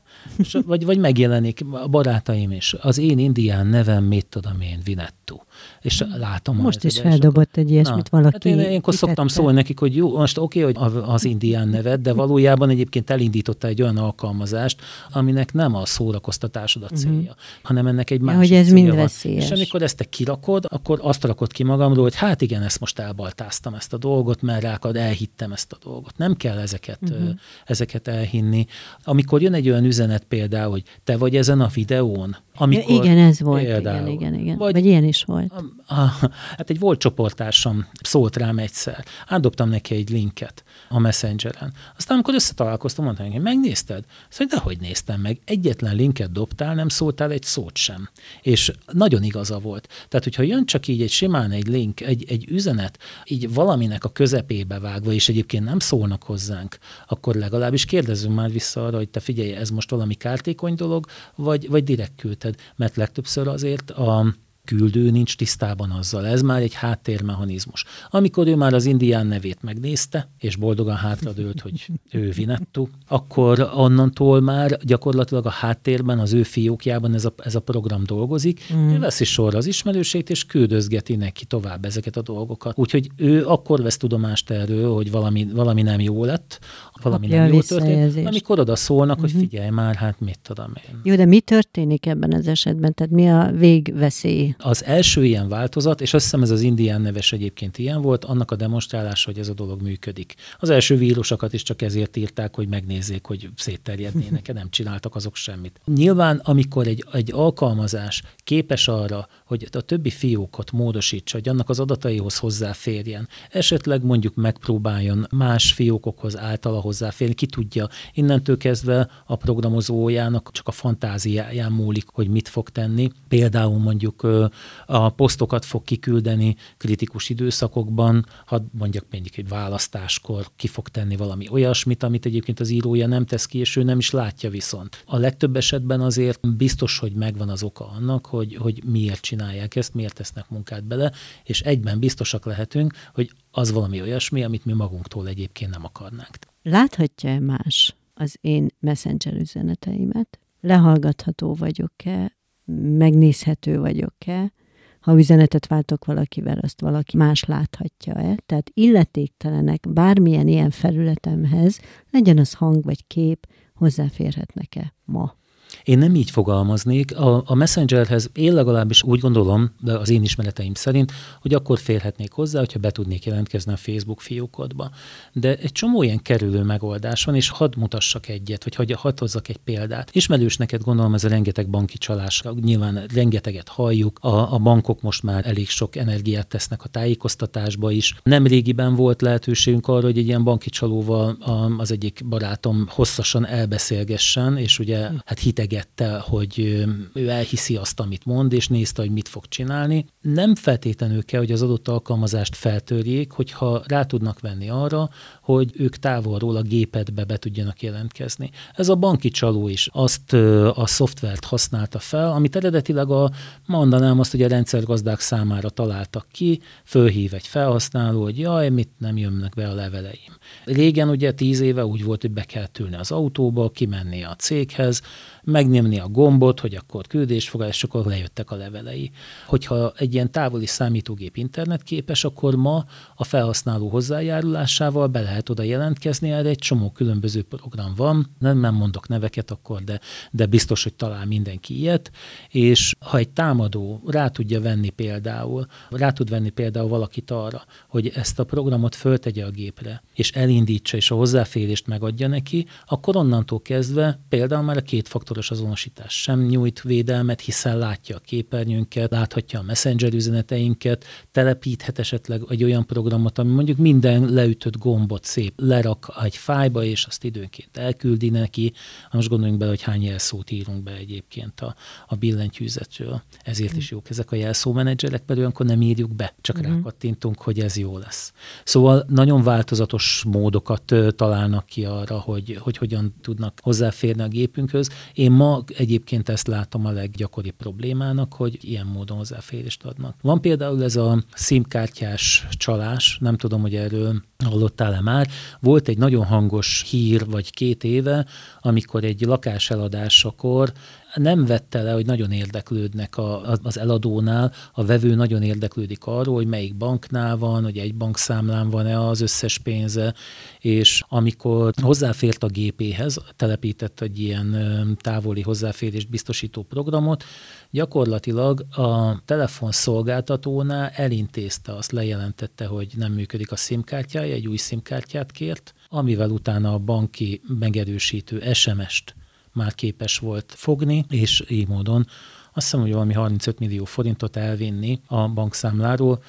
Vagy, vagy megjelenik a barátaim is. Az én indián nevem, mit tudom én, Vinettu. És látom. Most is feldobott egy ilyesmit Na, valaki. Hát én ilyenkor szoktam szólni nekik, hogy jó, most oké, okay, hogy az indián nevet, de valójában egyébként elindította egy olyan alkalmazást, aminek nem a szórakoztatásod a mhm. célja, uh-huh. hanem ennek egy másik ja, hogy ez mind veszélyes. És amikor ezt te kirakod, akkor azt rakod ki magamról, hogy hát igen, ezt most elbaltáztam ezt a dolgot, mert rákad, elhittem ezt a dolgot. Nem kell ezeket, uh-huh. ezeket elhinni. Amikor jön egy olyan üzenet például, hogy te vagy ezen a videón, amikor igen, ez volt. Például, igen, igen, igen. Vagy, vagy ilyen is volt. A, a, hát egy volt csoportársam szólt rám egyszer. Átdobtam neki egy linket a Messengeren. Aztán, amikor összetalálkoztam, mondtam hogy megnézted? Szóval, de hogy néztem meg? Egyetlen linket dobtál, nem szóltál egy szót sem. És nagyon igaza volt. Tehát, hogyha jön csak így egy simán egy link, egy, egy üzenet, így valaminek a közepébe vágva, és egyébként nem szólnak hozzánk, akkor legalábbis kérdezzünk már vissza arra, hogy te figyelj, ez most valami kártékony dolog, vagy, vagy direkt küldted. Mert legtöbbször azért a küldő nincs tisztában azzal. Ez már egy háttérmechanizmus. Amikor ő már az indián nevét megnézte, és boldogan hátradőlt, hogy ő Vinettu, akkor onnantól már gyakorlatilag a háttérben, az ő fiókjában ez a, ez a program dolgozik, mm. ő veszi sorra az ismerősét, és küldözgeti neki tovább ezeket a dolgokat. Úgyhogy ő akkor vesz tudomást erről, hogy valami, valami nem jó lett, valami Kapja nem jó történt, amikor oda szólnak, uh-huh. hogy mhm. figyelj már, hát mit tudom én. Jó, de mi történik ebben az esetben? Tehát mi a végveszély? Az első ilyen változat, és azt hiszem ez az indián neves egyébként ilyen volt, annak a demonstrálása, hogy ez a dolog működik. Az első vírusokat is csak ezért írták, hogy megnézzék, hogy szétterjednének, nem csináltak azok semmit. Nyilván, amikor egy, egy alkalmazás képes arra, hogy a többi fiókot módosítsa, hogy annak az adataihoz hozzáférjen, esetleg mondjuk megpróbáljon más fiókokhoz általa hozzáférni, ki tudja, innentől kezdve a programozójának csak a fantáziáján múlik, hogy mit fog tenni. Például mondjuk a posztokat fog kiküldeni kritikus időszakokban, hadd mondjak mondjuk egy választáskor ki fog tenni valami olyasmit, amit egyébként az írója nem tesz ki, és ő nem is látja viszont. A legtöbb esetben azért biztos, hogy megvan az oka annak, hogy, hogy miért csinálják ezt, miért tesznek munkát bele, és egyben biztosak lehetünk, hogy az valami olyasmi, amit mi magunktól egyébként nem akarnánk. Láthatja-e más az én messenger üzeneteimet? Lehallgatható vagyok-e? Megnézhető vagyok-e? Ha üzenetet váltok valakivel, azt valaki más láthatja-e? Tehát illetéktelenek bármilyen ilyen felületemhez, legyen az hang vagy kép, hozzáférhetnek-e ma? Én nem így fogalmaznék. A, a Messengerhez én legalábbis úgy gondolom, de az én ismereteim szerint, hogy akkor férhetnék hozzá, hogyha be tudnék jelentkezni a Facebook fiókodba. De egy csomó ilyen kerülő megoldás van, és hadd mutassak egyet, vagy hadd, hadd hozzak egy példát. Ismerős neked gondolom ez a rengeteg banki csalás. Nyilván rengeteget halljuk. A, a bankok most már elég sok energiát tesznek a tájékoztatásba is. Nem régiben volt lehetőségünk arra, hogy egy ilyen banki csalóval az egyik barátom hosszasan elbeszélgessen, és ugye hát hit idegette, hogy ő elhiszi azt, amit mond, és nézte, hogy mit fog csinálni. Nem feltétlenül kell, hogy az adott alkalmazást feltörjék, hogyha rá tudnak venni arra, hogy ők távolról a gépedbe be tudjanak jelentkezni. Ez a banki csaló is azt a szoftvert használta fel, amit eredetileg a, mondanám azt, hogy a rendszergazdák számára találtak ki, fölhív egy felhasználó, hogy jaj, mit nem jönnek be a leveleim. Régen ugye tíz éve úgy volt, hogy be kellett ülni az autóba, kimenni a céghez, megnyomni a gombot, hogy akkor küldésfogadás, és akkor lejöttek a levelei. Hogyha egy ilyen távoli számítógép internetképes, akkor ma a felhasználó hozzájárulásával be lehet oda jelentkezni, erre egy csomó különböző program van, nem, nem mondok neveket akkor, de, de biztos, hogy talál mindenki ilyet, és ha egy támadó rá tudja venni például, rá tud venni például valakit arra, hogy ezt a programot föltegye a gépre, és elindítsa, és a hozzáférést megadja neki, akkor onnantól kezdve például már a kétfaktoros faktoros azonosítás sem nyújt védelmet, hiszen látja a képernyőnket, láthatja a messenger üzeneteinket, telepíthet esetleg egy olyan programot, ami mondjuk minden leütött gombot szép lerak egy fájba, és azt időnként elküldi neki. Most gondoljunk bele, hogy hány jelszót írunk be egyébként a, a billentyűzetről. Ezért is jók ezek a jelszómenedzserek, mert olyankor nem írjuk be, csak uh-huh. rákattintunk, hogy ez jó lesz. Szóval nagyon változatos módokat találnak ki arra, hogy, hogy hogyan tudnak hozzáférni a gépünkhöz. Én ma egyébként ezt látom a leggyakoribb problémának, hogy ilyen módon hozzáférést adnak. Van például ez a SIM-kártyás csalás, nem tudom, hogy erről hallottál-e már. Volt egy nagyon hangos hír, vagy két éve, amikor egy lakás eladásakor nem vette le, hogy nagyon érdeklődnek a, az eladónál, a vevő nagyon érdeklődik arról, hogy melyik banknál van, hogy egy bankszámlán van-e az összes pénze, és amikor hozzáfért a gépéhez, telepített egy ilyen távoli hozzáférést biztosító programot, gyakorlatilag a telefonszolgáltatónál elintézte, azt lejelentette, hogy nem működik a SIM-kártyája, egy új SIM-kártyát kért, amivel utána a banki megerősítő SMS-t már képes volt fogni, és így módon azt hiszem, hogy valami 35 millió forintot elvinni a bankszámláról,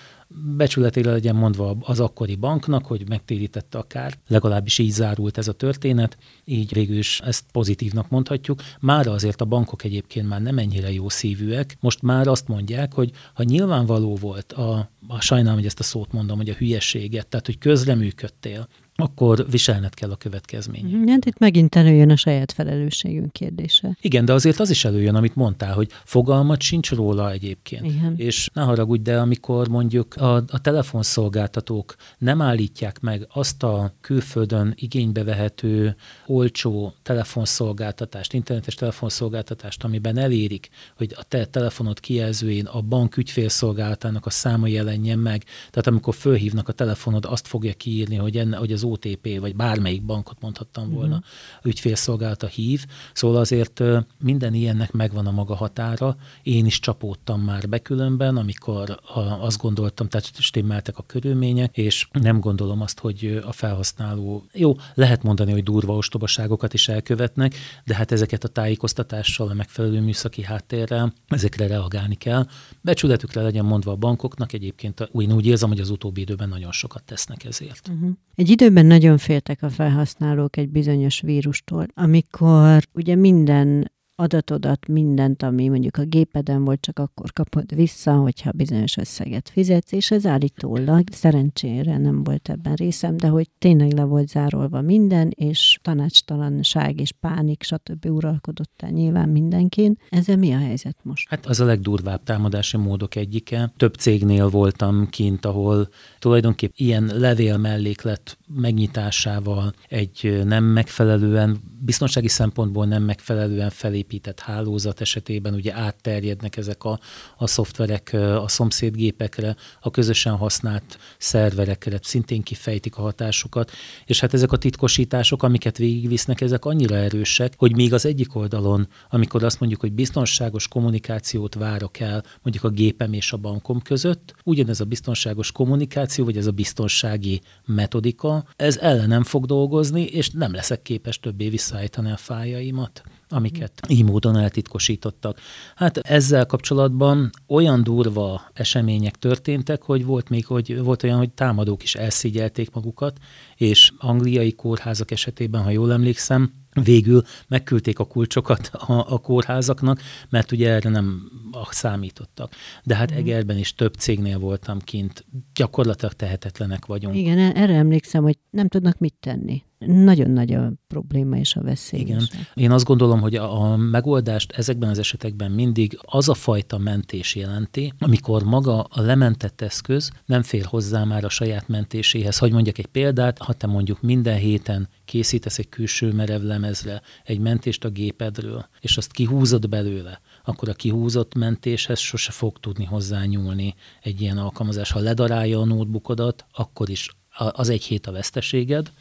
becsületére legyen mondva az akkori banknak, hogy megtérítette a kárt, legalábbis így zárult ez a történet, így végül is ezt pozitívnak mondhatjuk. Már azért a bankok egyébként már nem ennyire jó szívűek, most már azt mondják, hogy ha nyilvánvaló volt a, a sajnálom, hogy ezt a szót mondom, hogy a hülyeséget, tehát hogy közreműködtél, akkor viselned kell a következményt. Mhm. Hát itt megint előjön a saját felelősségünk kérdése. Igen, de azért az is előjön, amit mondtál, hogy fogalmat sincs róla egyébként. Igen. És ne haragudj, de amikor mondjuk a, a telefonszolgáltatók nem állítják meg azt a külföldön igénybe vehető olcsó telefonszolgáltatást, internetes telefonszolgáltatást, amiben elérik, hogy a te telefonod kijelzőjén a bank ügyfélszolgálatának a száma jelenjen meg. Tehát amikor fölhívnak a telefonod, azt fogja kiírni, hogy, enne, hogy az OTP, vagy bármelyik bankot mondhattam volna, uh-huh. ügyfélszolgálata hív. Szóval azért minden ilyennek megvan a maga határa. Én is csapódtam már be különben, amikor azt gondoltam, tehát stimmeltek a körülmények, és nem gondolom azt, hogy a felhasználó, jó, lehet mondani, hogy durva ostobaságokat is elkövetnek, de hát ezeket a tájékoztatással, a megfelelő műszaki háttérrel, ezekre reagálni kell. Becsületükre legyen mondva a bankoknak, egyébként én úgy érzem, hogy az utóbbi időben nagyon sokat tesznek ezért. Uh-huh. Egy időben nagyon féltek a felhasználók egy bizonyos vírustól, amikor ugye minden adatodat, mindent, ami mondjuk a gépeden volt, csak akkor kapod vissza, hogyha bizonyos összeget fizetsz, és ez állítólag szerencsére nem volt ebben részem, de hogy tényleg le volt zárolva minden, és tanácstalanság és pánik, stb. uralkodott el nyilván mindenkin. Ezzel mi a helyzet most? Hát az a legdurvább támadási módok egyike. Több cégnél voltam kint, ahol tulajdonképpen ilyen levél melléklet megnyitásával egy nem megfelelően, biztonsági szempontból nem megfelelően felépített hálózat esetében ugye átterjednek ezek a, a szoftverek a szomszédgépekre, a közösen használt szerverekre, szintén kifejtik a hatásukat, és hát ezek a titkosítások, amiket végigvisznek, ezek annyira erősek, hogy még az egyik oldalon, amikor azt mondjuk, hogy biztonságos kommunikációt várok el mondjuk a gépem és a bankom között, ugyanez a biztonságos kommunikáció, vagy ez a biztonsági metodika, ez ellenem fog dolgozni, és nem leszek képes többé visszaállítani a fájaimat amiket így módon eltitkosítottak. Hát ezzel kapcsolatban olyan durva események történtek, hogy volt még, hogy volt olyan, hogy támadók is elszigyelték magukat, és angliai kórházak esetében, ha jól emlékszem, végül megküldték a kulcsokat a, a kórházaknak, mert ugye erre nem számítottak. De hát mhm. Egerben is több cégnél voltam kint, gyakorlatilag tehetetlenek vagyunk. Igen, erre emlékszem, hogy nem tudnak mit tenni nagyon nagy a probléma és a veszély. Igen. Én azt gondolom, hogy a, a megoldást ezekben az esetekben mindig az a fajta mentés jelenti, amikor maga a lementett eszköz nem fér hozzá már a saját mentéséhez. Hogy mondjak egy példát, ha te mondjuk minden héten készítesz egy külső merevlemezre egy mentést a gépedről, és azt kihúzod belőle, akkor a kihúzott mentéshez sose fog tudni hozzányúlni egy ilyen alkalmazás. Ha ledarálja a notebookodat, akkor is az egy hét a veszteséged,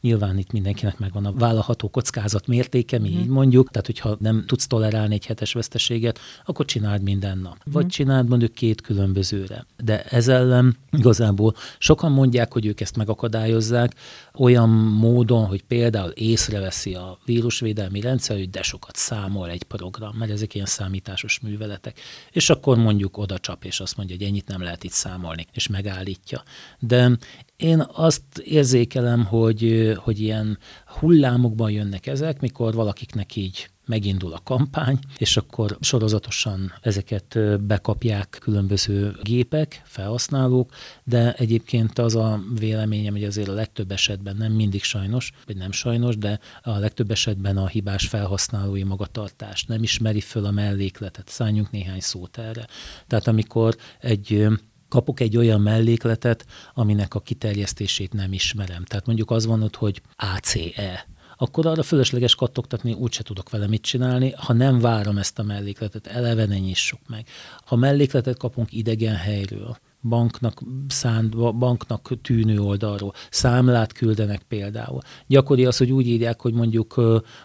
Nyilván itt mindenkinek megvan a vállalható kockázat mértéke, mi mm. így mondjuk, tehát hogyha nem tudsz tolerálni egy hetes veszteséget, akkor csináld minden nap. Mm. Vagy csináld mondjuk két különbözőre. De ez ellen igazából sokan mondják, hogy ők ezt megakadályozzák olyan módon, hogy például észreveszi a vírusvédelmi rendszer, hogy de sokat számol egy program, mert ezek ilyen számításos műveletek. És akkor mondjuk oda csap, és azt mondja, hogy ennyit nem lehet itt számolni, és megállítja. De én azt érzékelem, hogy, hogy ilyen hullámokban jönnek ezek, mikor valakiknek így megindul a kampány, és akkor sorozatosan ezeket bekapják különböző gépek, felhasználók, de egyébként az a véleményem, hogy azért a legtöbb esetben, nem mindig sajnos, vagy nem sajnos, de a legtöbb esetben a hibás felhasználói magatartás nem ismeri föl a mellékletet. Szálljunk néhány szót erre. Tehát amikor egy kapok egy olyan mellékletet, aminek a kiterjesztését nem ismerem. Tehát mondjuk az van ott, hogy ACE, akkor arra fölösleges kattogtatni úgyse tudok vele mit csinálni, ha nem várom ezt a mellékletet, eleve ne nyissuk meg. Ha mellékletet kapunk idegen helyről, banknak szánt, banknak tűnő oldalról. Számlát küldenek például. Gyakori az, hogy úgy írják, hogy mondjuk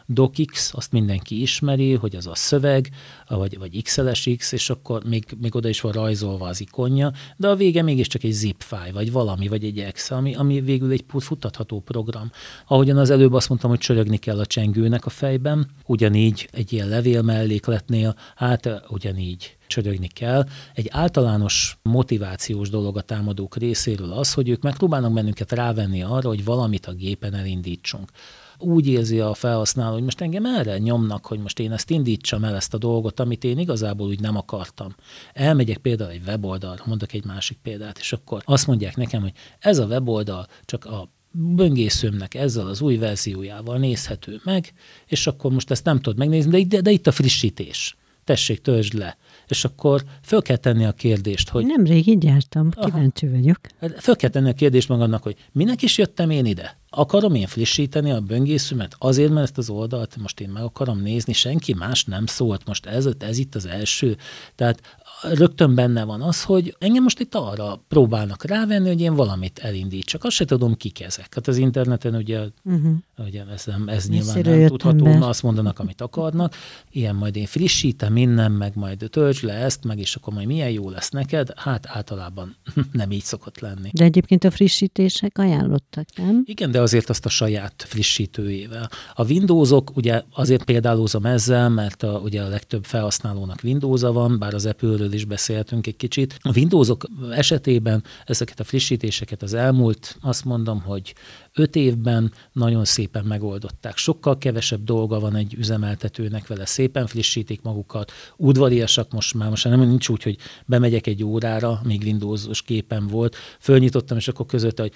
docx, azt mindenki ismeri, hogy az a szöveg, vagy, vagy XLSX, és akkor még, még oda is van rajzolva az ikonja, de a vége mégiscsak egy zip file, vagy valami, vagy egy Excel, ami, ami végül egy futtatható program. Ahogyan az előbb azt mondtam, hogy csörögni kell a csengőnek a fejben, ugyanígy egy ilyen levél mellékletnél, hát ugyanígy csörögni kell. Egy általános motivációs dolog a támadók részéről az, hogy ők megpróbálnak bennünket rávenni arra, hogy valamit a gépen elindítsunk úgy érzi a felhasználó, hogy most engem erre nyomnak, hogy most én ezt indítsam el, ezt a dolgot, amit én igazából úgy nem akartam. Elmegyek például egy weboldalra, mondok egy másik példát, és akkor azt mondják nekem, hogy ez a weboldal csak a böngészőmnek ezzel az új verziójával nézhető meg, és akkor most ezt nem tudod megnézni, de, de itt a frissítés. Tessék, töltsd le és akkor föl kell tenni a kérdést, hogy... Nem rég így jártam, kíváncsi Aha. vagyok. Hát föl kell tenni a kérdést magadnak, hogy minek is jöttem én ide? Akarom én frissíteni a böngészőmet azért, mert ezt az oldalt most én meg akarom nézni, senki más nem szólt, most ez, ez itt az első. Tehát rögtön benne van az, hogy engem most itt arra próbálnak rávenni, hogy én valamit elindítsak. Azt se tudom, kik ezek. Hát az interneten ugye, uh-huh. ugye ez, nem, ez nyilván nem tudható, be. azt mondanak, amit akarnak. Ilyen majd én frissítem innen, meg majd töltsd le ezt, meg és akkor majd milyen jó lesz neked. Hát általában nem így szokott lenni. De egyébként a frissítések ajánlottak, nem? Igen, de azért azt a saját frissítőjével. A Windowsok, ugye azért példálózom ezzel, mert a, ugye a legtöbb felhasználónak windows van, bár az Apple erről is beszéltünk egy kicsit. A Windowsok esetében ezeket a frissítéseket az elmúlt, azt mondom, hogy öt évben nagyon szépen megoldották. Sokkal kevesebb dolga van egy üzemeltetőnek vele, szépen frissítik magukat, udvariasak most már, most nem nincs úgy, hogy bemegyek egy órára, még Windowsos képen volt, fölnyitottam, és akkor között, hogy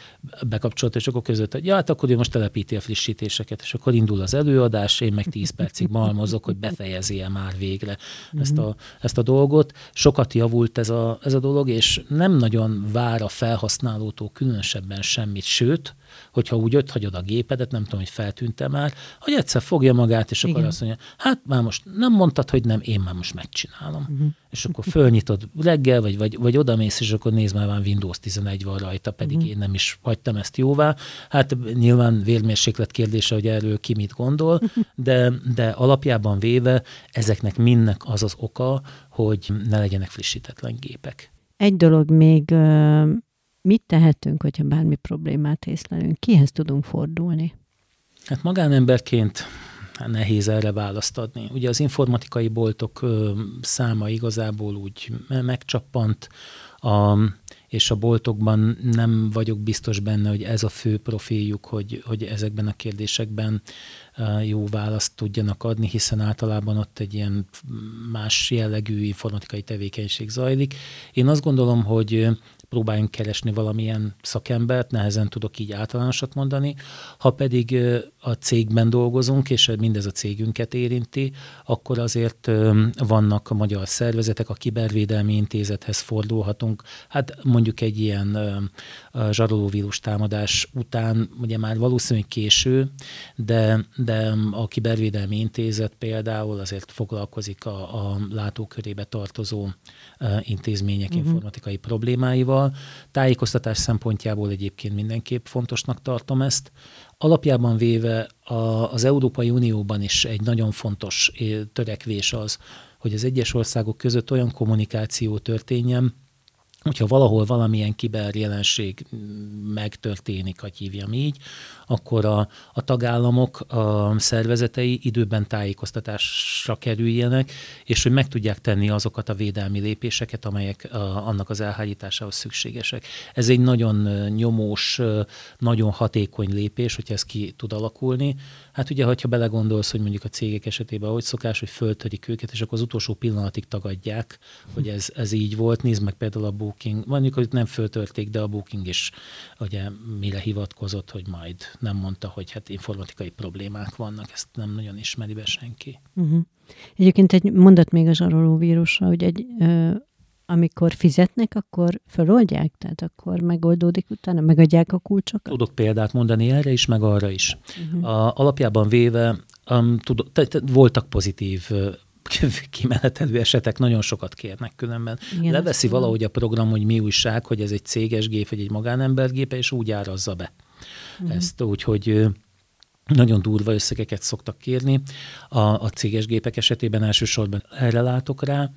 bekapcsolt, és akkor között, hogy ja, hát akkor ő most telepíti a frissítéseket, és akkor indul az előadás, én meg 10 percig malmozok, hogy befejezi-e már végre ezt a, ezt a dolgot. Sokat javult ez a, ez a dolog, és nem nagyon vár a felhasználótól különösebben semmit, sőt, hogyha úgy ott hagyod a gépedet, nem tudom, hogy feltűntem már, hogy egyszer fogja magát, és Igen. akkor azt mondja, hát már most nem mondtad, hogy nem, én már most megcsinálom. Uh-huh. És akkor fölnyitod reggel, vagy, vagy, vagy odamész, és akkor nézd már, már Windows 11 van rajta, pedig uh-huh. én nem is hagytam ezt jóvá. Hát nyilván vérmérséklet kérdése, hogy erről ki mit gondol, de, de alapjában véve ezeknek mindnek az az oka, hogy ne legyenek frissítetlen gépek. Egy dolog még mit tehetünk, hogyha bármi problémát észlelünk? Kihez tudunk fordulni? Hát magánemberként nehéz erre választ adni. Ugye az informatikai boltok száma igazából úgy megcsappant, a, és a boltokban nem vagyok biztos benne, hogy ez a fő profiljuk, hogy, hogy ezekben a kérdésekben jó választ tudjanak adni, hiszen általában ott egy ilyen más jellegű informatikai tevékenység zajlik. Én azt gondolom, hogy próbáljunk keresni valamilyen szakembert, nehezen tudok így általánosat mondani. Ha pedig a cégben dolgozunk, és mindez a cégünket érinti, akkor azért vannak a magyar szervezetek, a Kibervédelmi Intézethez fordulhatunk. Hát mondjuk egy ilyen zsarolóvírus támadás után, ugye már valószínűleg késő, de, de a Kibervédelmi Intézet például azért foglalkozik a, a látókörébe tartozó intézmények uh-huh. informatikai problémáival. Tájékoztatás szempontjából egyébként mindenképp fontosnak tartom ezt. Alapjában véve a, az Európai Unióban is egy nagyon fontos törekvés az, hogy az egyes országok között olyan kommunikáció történjen, hogyha valahol valamilyen kiberjelenség megtörténik, hogy hívjam így, akkor a, a tagállamok, a szervezetei időben tájékoztatásra kerüljenek, és hogy meg tudják tenni azokat a védelmi lépéseket, amelyek a, annak az elhárításához szükségesek. Ez egy nagyon nyomós, nagyon hatékony lépés, hogyha ez ki tud alakulni. Hát ugye, hogyha belegondolsz, hogy mondjuk a cégek esetében ahogy szokás, hogy föltörik őket, és akkor az utolsó pillanatig tagadják, hogy ez, ez így volt. Nézd meg például a Booking, mondjuk, hogy nem föltörték, de a Booking is ugye mire hivatkozott, hogy majd nem mondta, hogy hát informatikai problémák vannak, ezt nem nagyon ismeri be senki. Uh-huh. Egyébként egy mondat még a zsaroló vírusra, hogy egy, ö, amikor fizetnek, akkor föloldják? Tehát akkor megoldódik utána, megadják a kulcsokat? Tudok példát mondani erre is, meg arra is. Uh-huh. A, alapjában véve um, tudok, te, te, voltak pozitív kimenetelő esetek nagyon sokat kérnek különben. Igen, Leveszi valahogy a program, hogy mi újság, hogy ez egy céges gép, vagy egy magánembergépe, és úgy árazza be uh-huh. ezt, úgyhogy nagyon durva összegeket szoktak kérni. A, a céges gépek esetében elsősorban erre látok rá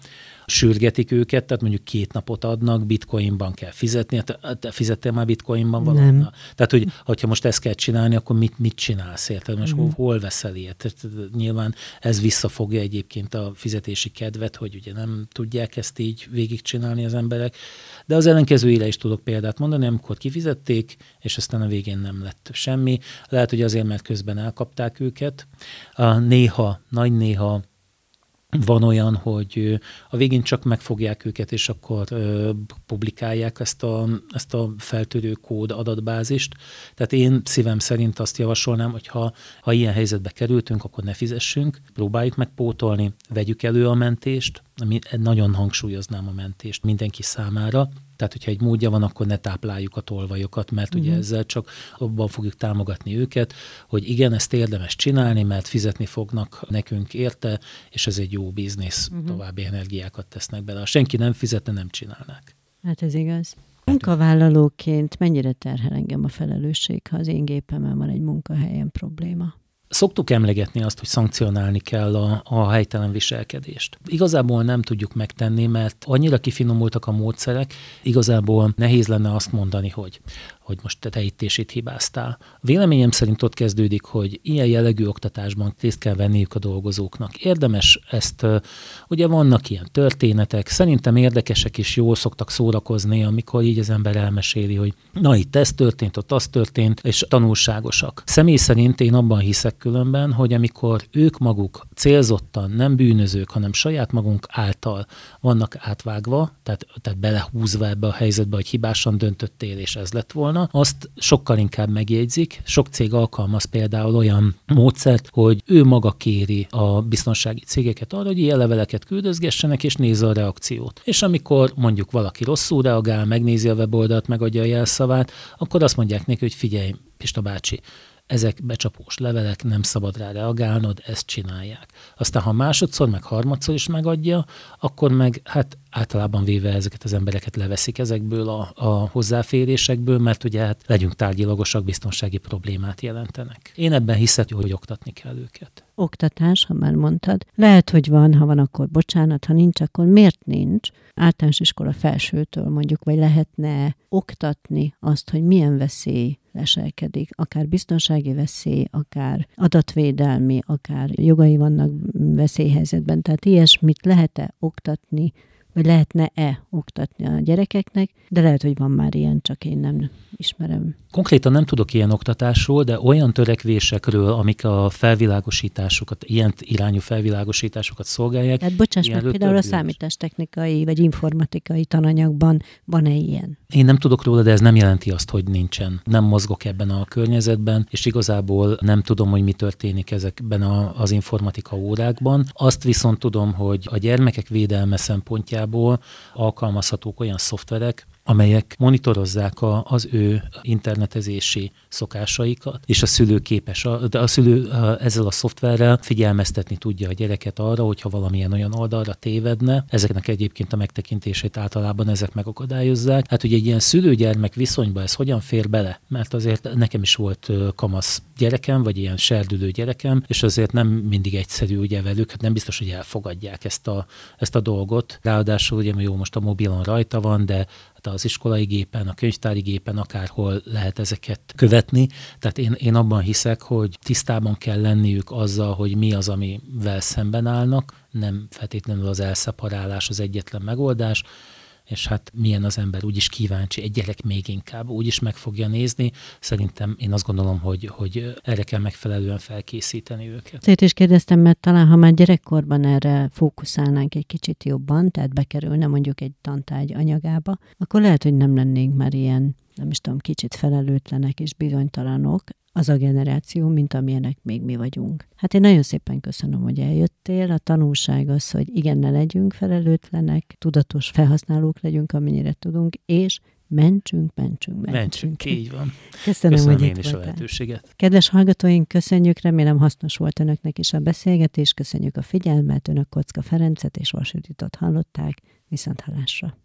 sürgetik őket, tehát mondjuk két napot adnak, bitcoinban kell fizetni. Hát, te fizettél már bitcoinban? Nem. Tehát, hogy hogyha most ezt kell csinálni, akkor mit, mit csinálsz érted? Most mm. hol, veszel ilyet? Nyilván ez visszafogja egyébként a fizetési kedvet, hogy ugye nem tudják ezt így végigcsinálni az emberek. De az ellenkezőjére is tudok példát mondani, amikor kifizették, és aztán a végén nem lett semmi. Lehet, hogy azért, mert közben elkapták őket. Néha, nagy néha van olyan, hogy a végén csak megfogják őket, és akkor publikálják ezt a, ezt a feltörő kód adatbázist. Tehát én szívem szerint azt javasolnám, hogy ha, ha ilyen helyzetbe kerültünk, akkor ne fizessünk, próbáljuk megpótolni, vegyük elő a mentést, nagyon hangsúlyoznám a mentést mindenki számára, tehát, hogyha egy módja van, akkor ne tápláljuk a tolvajokat, mert uh-huh. ugye mhm. ezzel csak abban fogjuk támogatni őket, hogy igen, ezt érdemes csinálni, mert fizetni fognak nekünk érte, és ez egy jó biznisz, uh-huh. további energiákat tesznek bele. Ha senki nem fizette, nem csinálnák. Hát ez igaz. Munkavállalóként mennyire terhel engem a felelősség, ha az én gépemen van egy munkahelyen probléma? Szoktuk emlegetni azt, hogy szankcionálni kell a, a helytelen viselkedést. Igazából nem tudjuk megtenni, mert annyira kifinomultak a módszerek, igazából nehéz lenne azt mondani, hogy hogy most te itt és itt hibáztál. Véleményem szerint ott kezdődik, hogy ilyen jellegű oktatásban részt kell venniük a dolgozóknak. Érdemes ezt, ugye vannak ilyen történetek, szerintem érdekesek is jól szoktak szórakozni, amikor így az ember elmeséli, hogy na itt ez történt, ott az történt, és tanulságosak. Személy szerint én abban hiszek különben, hogy amikor ők maguk célzottan, nem bűnözők, hanem saját magunk által vannak átvágva, tehát, tehát belehúzva ebbe a helyzetbe, hogy hibásan döntöttél, és ez lett volna, volna, azt sokkal inkább megjegyzik. Sok cég alkalmaz például olyan módszert, hogy ő maga kéri a biztonsági cégeket arra, hogy ilyen leveleket küldözgessenek, és nézze a reakciót. És amikor mondjuk valaki rosszul reagál, megnézi a weboldalt, megadja a jelszavát, akkor azt mondják neki, hogy figyelj, Pista bácsi, ezek becsapós levelek, nem szabad rá reagálnod, ezt csinálják. Aztán, ha másodszor, meg harmadszor is megadja, akkor meg hát általában véve ezeket az embereket leveszik ezekből a, a hozzáférésekből, mert ugye hát legyünk tárgyilagosak, biztonsági problémát jelentenek. Én ebben hiszek, hogy oktatni kell őket. Oktatás, ha már mondtad. Lehet, hogy van, ha van, akkor bocsánat, ha nincs, akkor miért nincs? Általános iskola felsőtől mondjuk, vagy lehetne oktatni azt, hogy milyen veszély leselkedik, akár biztonsági veszély, akár adatvédelmi, akár jogai vannak veszélyhelyzetben. Tehát ilyesmit lehet-e oktatni vagy lehetne-e oktatni a gyerekeknek, de lehet, hogy van már ilyen, csak én nem ismerem. Konkrétan nem tudok ilyen oktatásról, de olyan törekvésekről, amik a felvilágosításokat, ilyen irányú felvilágosításokat szolgálják. Tehát bocsáss meg, például a számítástechnikai vagy informatikai tananyagban van-e ilyen? Én nem tudok róla, de ez nem jelenti azt, hogy nincsen. Nem mozgok ebben a környezetben, és igazából nem tudom, hogy mi történik ezekben a, az informatika órákban. Azt viszont tudom, hogy a gyermekek védelme szempontjából alkalmazhatók olyan szoftverek, amelyek monitorozzák a, az ő internetezési szokásaikat, és a szülő képes, a, de a szülő ezzel a szoftverrel figyelmeztetni tudja a gyereket arra, hogyha valamilyen olyan oldalra tévedne. Ezeknek egyébként a megtekintését általában ezek megakadályozzák. Hát ugye egy ilyen szülő-gyermek viszonyba ez hogyan fér bele? Mert azért nekem is volt kamasz gyerekem, vagy ilyen serdülő gyerekem, és azért nem mindig egyszerű ugye velük, hát nem biztos, hogy elfogadják ezt a, ezt a dolgot. Ráadásul ugye jó, most a mobilon rajta van, de az iskolai gépen, a könyvtári gépen akárhol lehet ezeket követni. Tehát én, én abban hiszek, hogy tisztában kell lenniük azzal, hogy mi az, amivel szemben állnak, nem feltétlenül az elszeparálás az egyetlen megoldás, és hát milyen az ember úgyis kíváncsi, egy gyerek még inkább úgyis meg fogja nézni. Szerintem én azt gondolom, hogy, hogy erre kell megfelelően felkészíteni őket. Szét is kérdeztem, mert talán ha már gyerekkorban erre fókuszálnánk egy kicsit jobban, tehát bekerülne mondjuk egy tantárgy anyagába, akkor lehet, hogy nem lennénk már ilyen nem is tudom, kicsit felelőtlenek és bizonytalanok, az a generáció, mint amilyenek még mi vagyunk. Hát én nagyon szépen köszönöm, hogy eljöttél. A tanulság az, hogy igen, ne legyünk felelőtlenek, tudatos felhasználók legyünk, amennyire tudunk, és mentsünk, mentsünk, mentsünk. Mentsünk, így van. Köszönöm, Köszönöm hogy én itt is voltál. a lehetőséget. Kedves hallgatóink, köszönjük, remélem hasznos volt önöknek is a beszélgetés, köszönjük a figyelmet, önök Kocka Ferencet és Vasuditot hallották, viszont hallásra.